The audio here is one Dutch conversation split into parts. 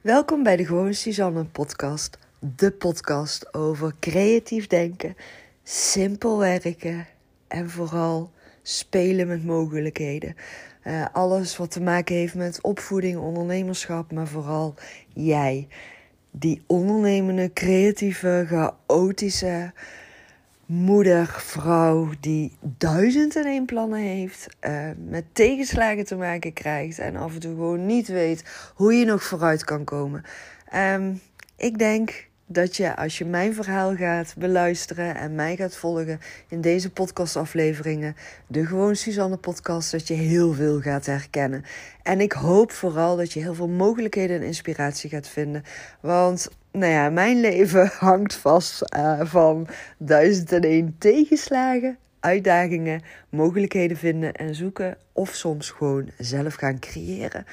Welkom bij de Gewoon Suzanne podcast. De podcast over creatief denken, simpel werken en vooral spelen met mogelijkheden. Uh, alles wat te maken heeft met opvoeding, ondernemerschap, maar vooral jij. Die ondernemende, creatieve, chaotische moeder, vrouw die duizend en één plannen heeft, uh, met tegenslagen te maken krijgt en af en toe gewoon niet weet hoe je nog vooruit kan komen. Um, ik denk dat je als je mijn verhaal gaat beluisteren en mij gaat volgen in deze podcastafleveringen, de Gewoon Suzanne podcast, dat je heel veel gaat herkennen. En ik hoop vooral dat je heel veel mogelijkheden en inspiratie gaat vinden. Want nou ja, mijn leven hangt vast uh, van duizend en één tegenslagen, uitdagingen, mogelijkheden vinden en zoeken. Of soms gewoon zelf gaan creëren.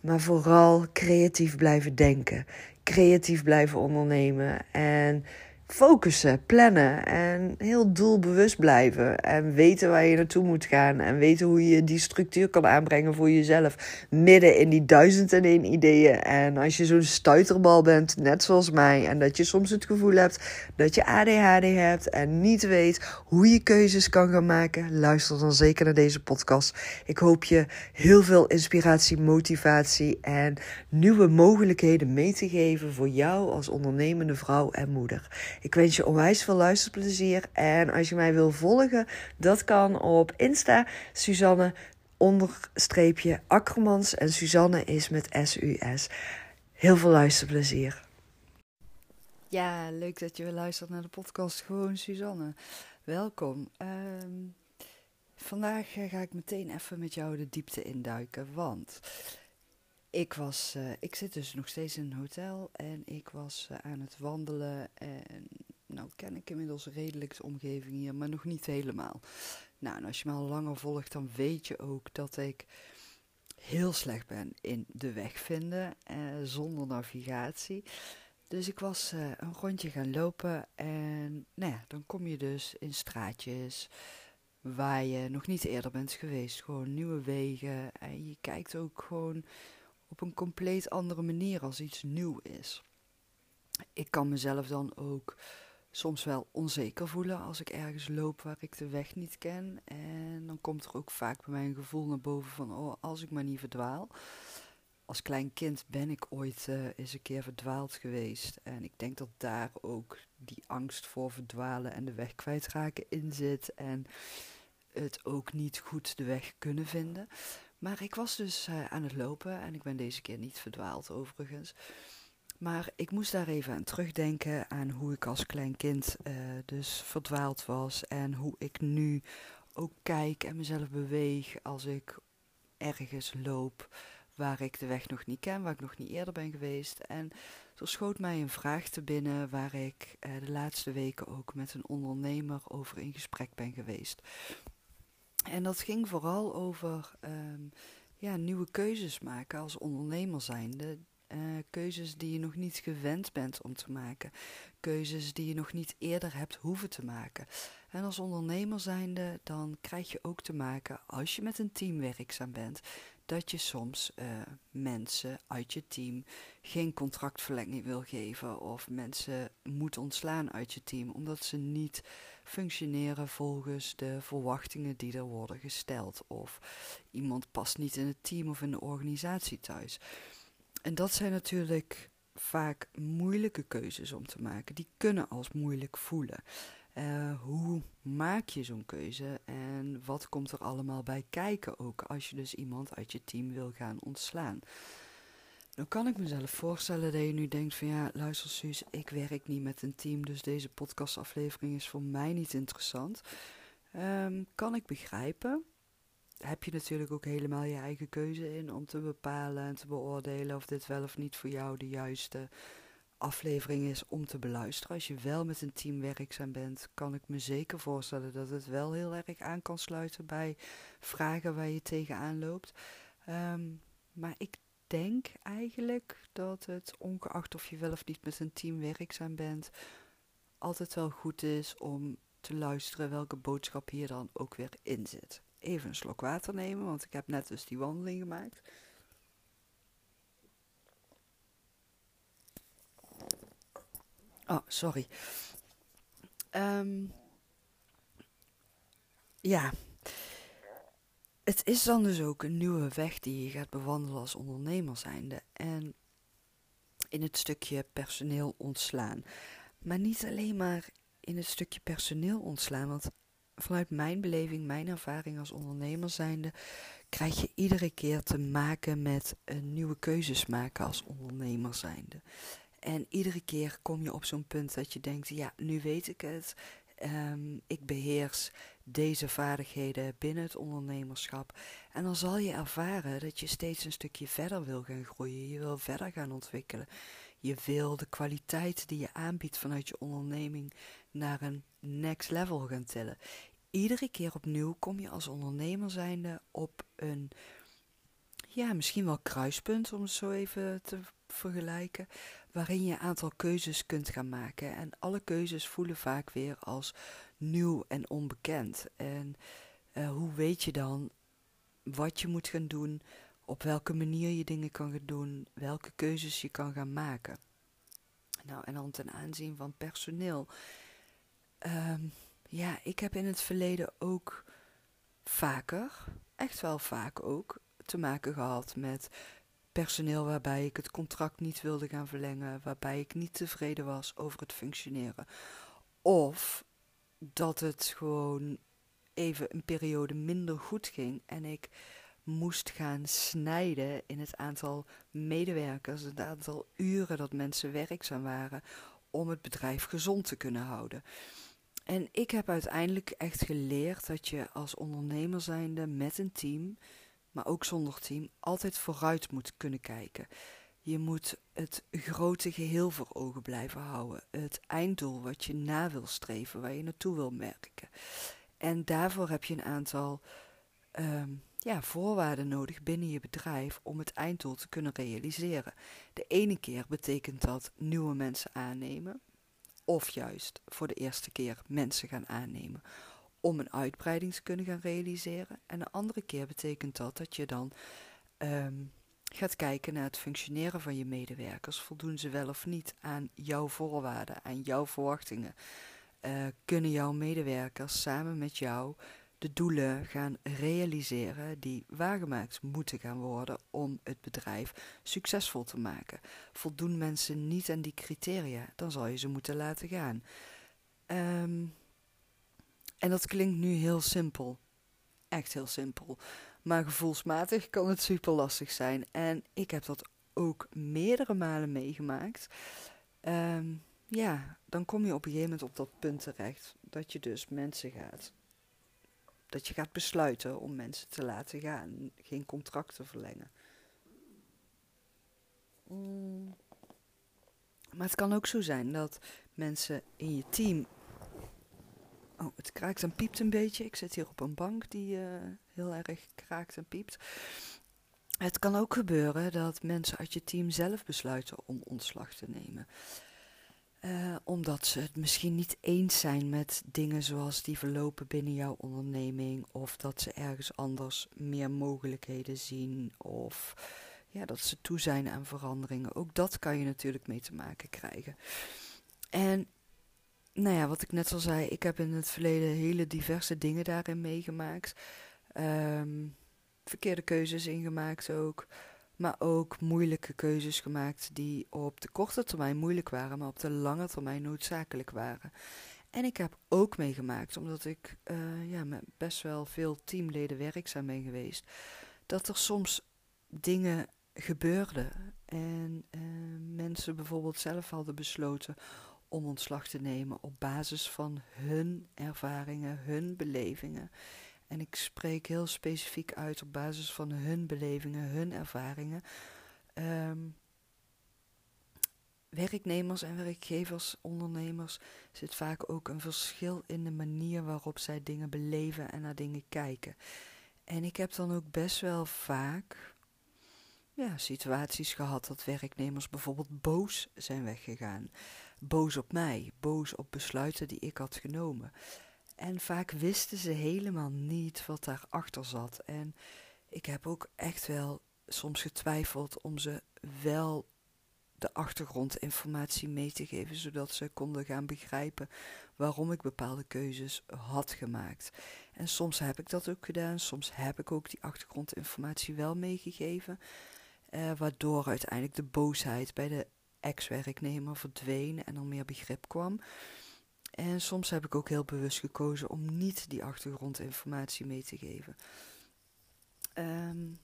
Maar vooral creatief blijven denken creatief blijven ondernemen en focussen, plannen en heel doelbewust blijven. En weten waar je naartoe moet gaan. En weten hoe je die structuur kan aanbrengen voor jezelf. Midden in die duizend en één ideeën. En als je zo'n stuiterbal bent, net zoals mij. En dat je soms het gevoel hebt dat je ADHD hebt. En niet weet hoe je keuzes kan gaan maken. Luister dan zeker naar deze podcast. Ik hoop je heel veel inspiratie, motivatie en nieuwe mogelijkheden mee te geven voor jou als ondernemende vrouw en moeder. Ik wens je onwijs veel luisterplezier. En als je mij wil volgen, dat kan op Insta. Suzanne onderstreepje Akkermans. En Suzanne is met S-U-S. Heel veel luisterplezier. Ja, leuk dat je weer luistert naar de podcast Gewoon Suzanne. Welkom. Ehm, vandaag eh, ga ik meteen even met jou de diepte induiken. Want ik, was, uh, ik zit dus nog steeds in een hotel en ik was uh, aan het wandelen. En nou ken ik inmiddels redelijk de omgeving hier, maar nog niet helemaal. Nou, en als je me al langer volgt, dan weet je ook dat ik heel slecht ben in de weg vinden uh, zonder navigatie. Dus ik was een rondje gaan lopen en nou ja, dan kom je dus in straatjes waar je nog niet eerder bent geweest. Gewoon nieuwe wegen en je kijkt ook gewoon op een compleet andere manier als iets nieuw is. Ik kan mezelf dan ook soms wel onzeker voelen als ik ergens loop waar ik de weg niet ken. En dan komt er ook vaak bij mij een gevoel naar boven van, oh, als ik maar niet verdwaal. Als klein kind ben ik ooit uh, eens een keer verdwaald geweest. En ik denk dat daar ook die angst voor verdwalen en de weg kwijtraken in zit. En het ook niet goed de weg kunnen vinden. Maar ik was dus uh, aan het lopen en ik ben deze keer niet verdwaald overigens. Maar ik moest daar even aan terugdenken aan hoe ik als klein kind uh, dus verdwaald was en hoe ik nu ook kijk en mezelf beweeg als ik ergens loop waar ik de weg nog niet ken, waar ik nog niet eerder ben geweest. En er schoot mij een vraag te binnen waar ik uh, de laatste weken ook met een ondernemer over in gesprek ben geweest. En dat ging vooral over um, ja, nieuwe keuzes maken als ondernemer zijnde. Uh, keuzes die je nog niet gewend bent om te maken. Keuzes die je nog niet eerder hebt hoeven te maken. En als ondernemer zijnde, dan krijg je ook te maken, als je met een team werkzaam bent, dat je soms uh, mensen uit je team geen contractverlenging wil geven of mensen moet ontslaan uit je team omdat ze niet functioneren volgens de verwachtingen die er worden gesteld of iemand past niet in het team of in de organisatie thuis. En dat zijn natuurlijk vaak moeilijke keuzes om te maken. Die kunnen als moeilijk voelen. Uh, hoe maak je zo'n keuze en wat komt er allemaal bij kijken ook als je dus iemand uit je team wil gaan ontslaan? Dan kan ik mezelf voorstellen dat je nu denkt van ja, luister Suus, ik werk niet met een team, dus deze podcastaflevering is voor mij niet interessant. Um, kan ik begrijpen. Heb je natuurlijk ook helemaal je eigen keuze in om te bepalen en te beoordelen of dit wel of niet voor jou de juiste aflevering is om te beluisteren. Als je wel met een team werkzaam bent, kan ik me zeker voorstellen dat het wel heel erg aan kan sluiten bij vragen waar je tegenaan loopt. Um, maar ik denk eigenlijk dat het, ongeacht of je wel of niet met een team werkzaam bent, altijd wel goed is om te luisteren welke boodschap hier dan ook weer in zit. Even een slok water nemen, want ik heb net dus die wandeling gemaakt. Oh, sorry. Um, ja. Het is dan dus ook een nieuwe weg die je gaat bewandelen als ondernemer zijnde. En in het stukje personeel ontslaan. Maar niet alleen maar in het stukje personeel ontslaan. Want vanuit mijn beleving, mijn ervaring als ondernemer zijnde, krijg je iedere keer te maken met een nieuwe keuzes maken als ondernemer zijnde. En iedere keer kom je op zo'n punt dat je denkt, ja, nu weet ik het. Um, ik beheers deze vaardigheden binnen het ondernemerschap. En dan zal je ervaren dat je steeds een stukje verder wil gaan groeien. Je wil verder gaan ontwikkelen. Je wil de kwaliteit die je aanbiedt vanuit je onderneming naar een next level gaan tillen. Iedere keer opnieuw kom je als ondernemer zijnde op een, ja, misschien wel kruispunt om het zo even te vergelijken, waarin je een aantal keuzes kunt gaan maken. En alle keuzes voelen vaak weer als nieuw en onbekend. En uh, hoe weet je dan wat je moet gaan doen, op welke manier je dingen kan gaan doen, welke keuzes je kan gaan maken. Nou, en dan ten aanzien van personeel. Um, ja, ik heb in het verleden ook vaker, echt wel vaak ook, te maken gehad met personeel waarbij ik het contract niet wilde gaan verlengen, waarbij ik niet tevreden was over het functioneren. Of dat het gewoon even een periode minder goed ging en ik moest gaan snijden in het aantal medewerkers, het aantal uren dat mensen werkzaam waren om het bedrijf gezond te kunnen houden. En ik heb uiteindelijk echt geleerd dat je als ondernemer zijnde met een team maar ook zonder team, altijd vooruit moet kunnen kijken. Je moet het grote geheel voor ogen blijven houden. Het einddoel wat je na wil streven, waar je naartoe wil merken. En daarvoor heb je een aantal ehm, ja, voorwaarden nodig binnen je bedrijf om het einddoel te kunnen realiseren. De ene keer betekent dat nieuwe mensen aannemen, of juist voor de eerste keer mensen gaan aannemen om een uitbreiding te kunnen gaan realiseren. En de andere keer betekent dat dat je dan ehm, gaat kijken naar het functioneren van je medewerkers. Voldoen ze wel of niet aan jouw voorwaarden, aan jouw verwachtingen? Uh, kunnen jouw medewerkers samen met jou de doelen gaan realiseren die waargemaakt moeten gaan worden om het bedrijf succesvol te maken. Voldoen mensen niet aan die criteria, dan zal je ze moeten laten gaan. Um, en dat klinkt nu heel simpel. Echt heel simpel. Maar gevoelsmatig kan het super lastig zijn. En ik heb dat ook meerdere malen meegemaakt. Ehm, ja, dan kom je op een gegeven moment op dat punt terecht. Dat je dus mensen gaat. Dat je gaat besluiten om mensen te laten gaan. Geen contract te verlengen. Mm. Maar het kan ook zo zijn dat mensen in je team Oh, het kraakt en piept een beetje. Ik zit hier op een bank die uh, heel erg kraakt en piept. Het kan ook gebeuren dat mensen uit je team zelf besluiten om ontslag te nemen. Uh, omdat ze het misschien niet eens zijn met dingen zoals die verlopen binnen jouw onderneming. Of dat ze ergens anders meer mogelijkheden zien. Of ja, dat ze toe zijn aan veranderingen. Ook dat kan je natuurlijk mee te maken krijgen. En nou ja, wat ik net al zei, ik heb in het verleden hele diverse dingen daarin meegemaakt. Um, verkeerde keuzes ingemaakt ook. Maar ook moeilijke keuzes gemaakt die op de korte termijn moeilijk waren, maar op de lange termijn noodzakelijk waren. En ik heb ook meegemaakt, omdat ik uh, ja, met best wel veel teamleden werkzaam ben geweest, dat er soms dingen gebeurden en uh, mensen bijvoorbeeld zelf hadden besloten om ontslag te nemen op basis van hun ervaringen, hun belevingen. En ik spreek heel specifiek uit op basis van hun belevingen, hun ervaringen. Um, werknemers en werkgevers, ondernemers, zit vaak ook een verschil in de manier waarop zij dingen beleven en naar dingen kijken. En ik heb dan ook best wel vaak ja, situaties gehad dat werknemers bijvoorbeeld boos zijn weggegaan boos op mij, boos op besluiten die ik had genomen. En vaak wisten ze helemaal niet wat daarachter zat. En ik heb ook echt wel soms getwijfeld om ze wel de achtergrondinformatie mee te geven, zodat ze konden gaan begrijpen waarom ik bepaalde keuzes had gemaakt. En soms heb ik dat ook gedaan, soms heb ik ook die achtergrondinformatie wel meegegeven, eh, waardoor uiteindelijk de boosheid bij de ex-werknemer verdween en er meer begrip kwam. En soms heb ik ook heel bewust gekozen om niet die achtergrondinformatie mee te geven. Um,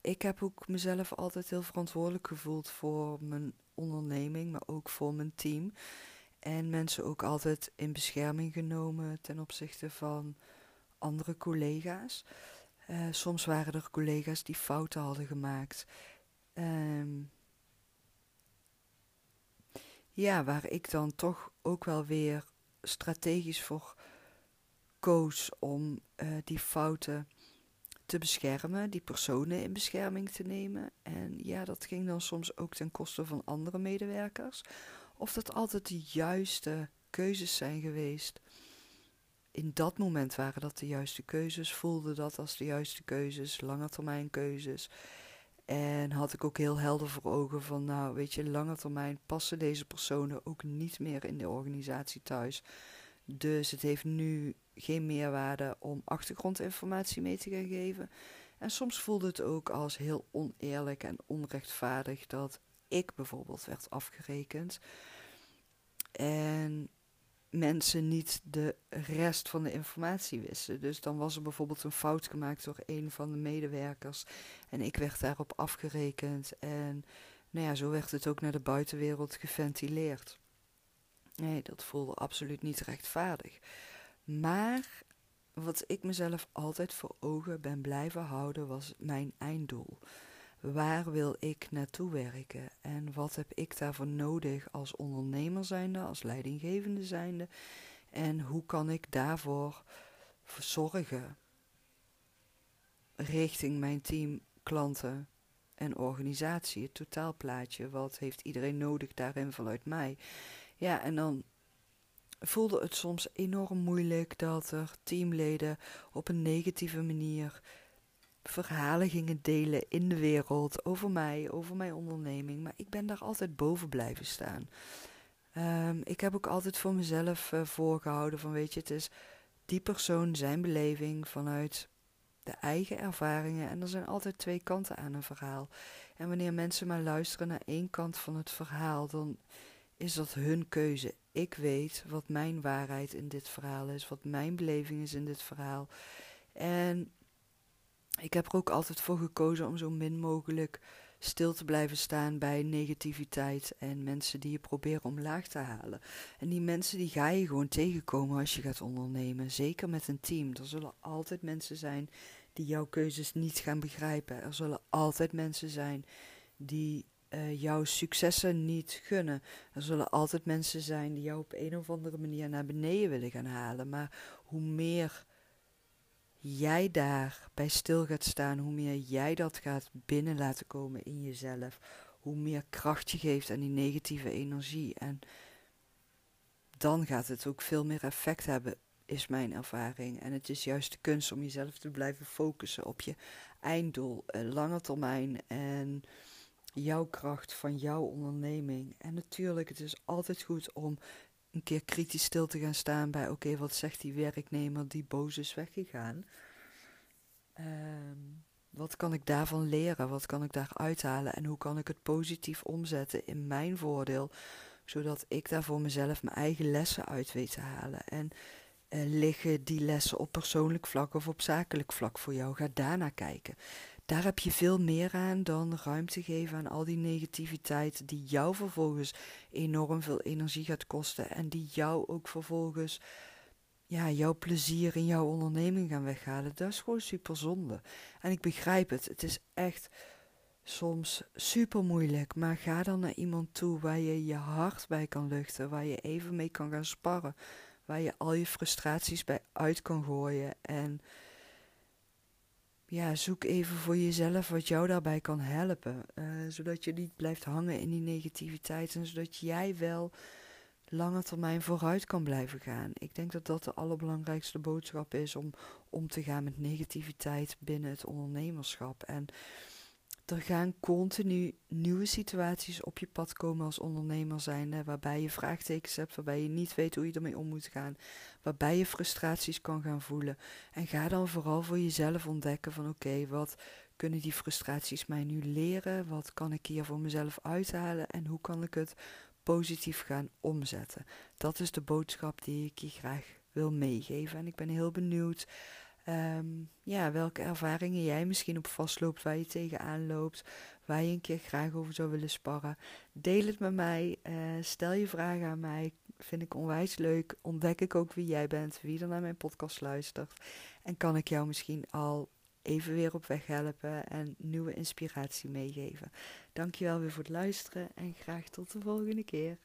ik heb ook mezelf altijd heel verantwoordelijk gevoeld voor mijn onderneming, maar ook voor mijn team. En mensen ook altijd in bescherming genomen ten opzichte van andere collega's. Uh, soms waren er collega's die fouten hadden gemaakt. Um, ja, waar ik dan toch ook wel weer strategisch voor koos om uh, die fouten te beschermen, die personen in bescherming te nemen. En ja, dat ging dan soms ook ten koste van andere medewerkers. Of dat altijd de juiste keuzes zijn geweest. In dat moment waren dat de juiste keuzes, voelde dat als de juiste keuzes, lange termijn keuzes. En had ik ook heel helder voor ogen van, nou weet je, lange termijn passen deze personen ook niet meer in de organisatie thuis. Dus het heeft nu geen meerwaarde om achtergrondinformatie mee te gaan geven. En soms voelde het ook als heel oneerlijk en onrechtvaardig dat ik bijvoorbeeld werd afgerekend. En mensen niet de rest van de informatie wisten. Dus dan was er bijvoorbeeld een fout gemaakt door een van de medewerkers. En ik werd daarop afgerekend. En nou ja, zo werd het ook naar de buitenwereld geventileerd. Nee, dat voelde absoluut niet rechtvaardig. Maar wat ik mezelf altijd voor ogen ben blijven houden, was mijn einddoel. Waar wil ik naartoe werken en wat heb ik daarvoor nodig als ondernemer zijnde, als leidinggevende zijnde en hoe kan ik daarvoor zorgen richting mijn team, klanten en organisatie, het totaalplaatje, wat heeft iedereen nodig daarin vanuit mij. Ja, en dan voelde het soms enorm moeilijk dat er teamleden op een negatieve manier verhalen gingen delen in de wereld over mij, over mijn onderneming. Maar ik ben daar altijd boven blijven staan. Um, ik heb ook altijd voor mezelf uh, voorgehouden van weet je, het is die persoon zijn beleving vanuit de eigen ervaringen. En er zijn altijd twee kanten aan een verhaal. En wanneer mensen maar luisteren naar één kant van het verhaal, dan is dat hun keuze. Ik weet wat mijn waarheid in dit verhaal is, wat mijn beleving is in dit verhaal. En ik heb er ook altijd voor gekozen om zo min mogelijk stil te blijven staan bij negativiteit en mensen die je proberen omlaag te halen. En die mensen die ga je gewoon tegenkomen als je gaat ondernemen, zeker met een team. Er zullen altijd mensen zijn die jouw keuzes niet gaan begrijpen. Er zullen altijd mensen zijn die uh, jouw successen niet gunnen. Er zullen altijd mensen zijn die jou op een of andere manier naar beneden willen gaan halen. Maar hoe meer jij daar bij stil gaat staan, hoe meer jij dat gaat binnen laten komen in jezelf, hoe meer kracht je geeft aan die negatieve energie. En dan gaat het ook veel meer effect hebben, is mijn ervaring. En het is juist de kunst om jezelf te blijven focussen op je einddoel, eh, lange termijn en jouw kracht van jouw onderneming. En natuurlijk, het is altijd goed om een keer kritisch stil te gaan staan bij: oké, wat zegt die werknemer die boos is weggegaan? Ehm, wat kan ik daarvan leren? Wat kan ik daar uithalen? En hoe kan ik het positief omzetten in mijn voordeel? Zodat ik daar voor mezelf mijn eigen lessen uit weet te halen. En uh, liggen die lessen op persoonlijk vlak of op zakelijk vlak voor jou? Ga daarnaar kijken daar heb je veel meer aan dan ruimte geven aan al die negativiteit die jou vervolgens enorm veel energie gaat kosten en die jou ook vervolgens ja, jouw plezier in jouw onderneming gaan weghalen. Dat is gewoon super zonde. En ik begrijp het. Het is echt soms super moeilijk. Maar ga dan naar iemand toe waar je je hart bij kan luchten. Waar je even mee kan gaan sparren. Waar je al je frustraties bij uit kan gooien. En ja, zoek even voor jezelf wat jou daarbij kan helpen. Uh, zodat je niet blijft hangen in die negativiteit en zodat jij wel lange termijn vooruit kan blijven gaan. Ik denk dat dat de allerbelangrijkste boodschap is om om te gaan met negativiteit binnen het ondernemerschap. En er gaan continu nieuwe situaties op je pad komen als ondernemer zijnde, waarbij je vraagtekens hebt, waarbij je niet weet hoe je ermee om moet gaan, waarbij je frustraties kan gaan voelen. En ga dan vooral voor jezelf ontdekken van oké, wat kunnen die frustraties mij nu leren? Wat kan ik hier voor mezelf uithalen en hoe kan ik het positief gaan omzetten? Dat is de boodschap die ik je graag wil meegeven en ik ben heel benieuwd Um, ja, welke ervaringen jij misschien op vastloopt, waar je tegenaan loopt, waar je een keer graag over zou willen sparren. Deel het met mij, uh, stel je vragen aan mij, vind ik onwijs leuk. Ontdek ik ook wie jij bent, wie er naar mijn podcast luistert. En kan ik jou misschien al even weer op weg helpen en nieuwe inspiratie meegeven. Dankjewel weer voor het luisteren en graag tot de volgende keer.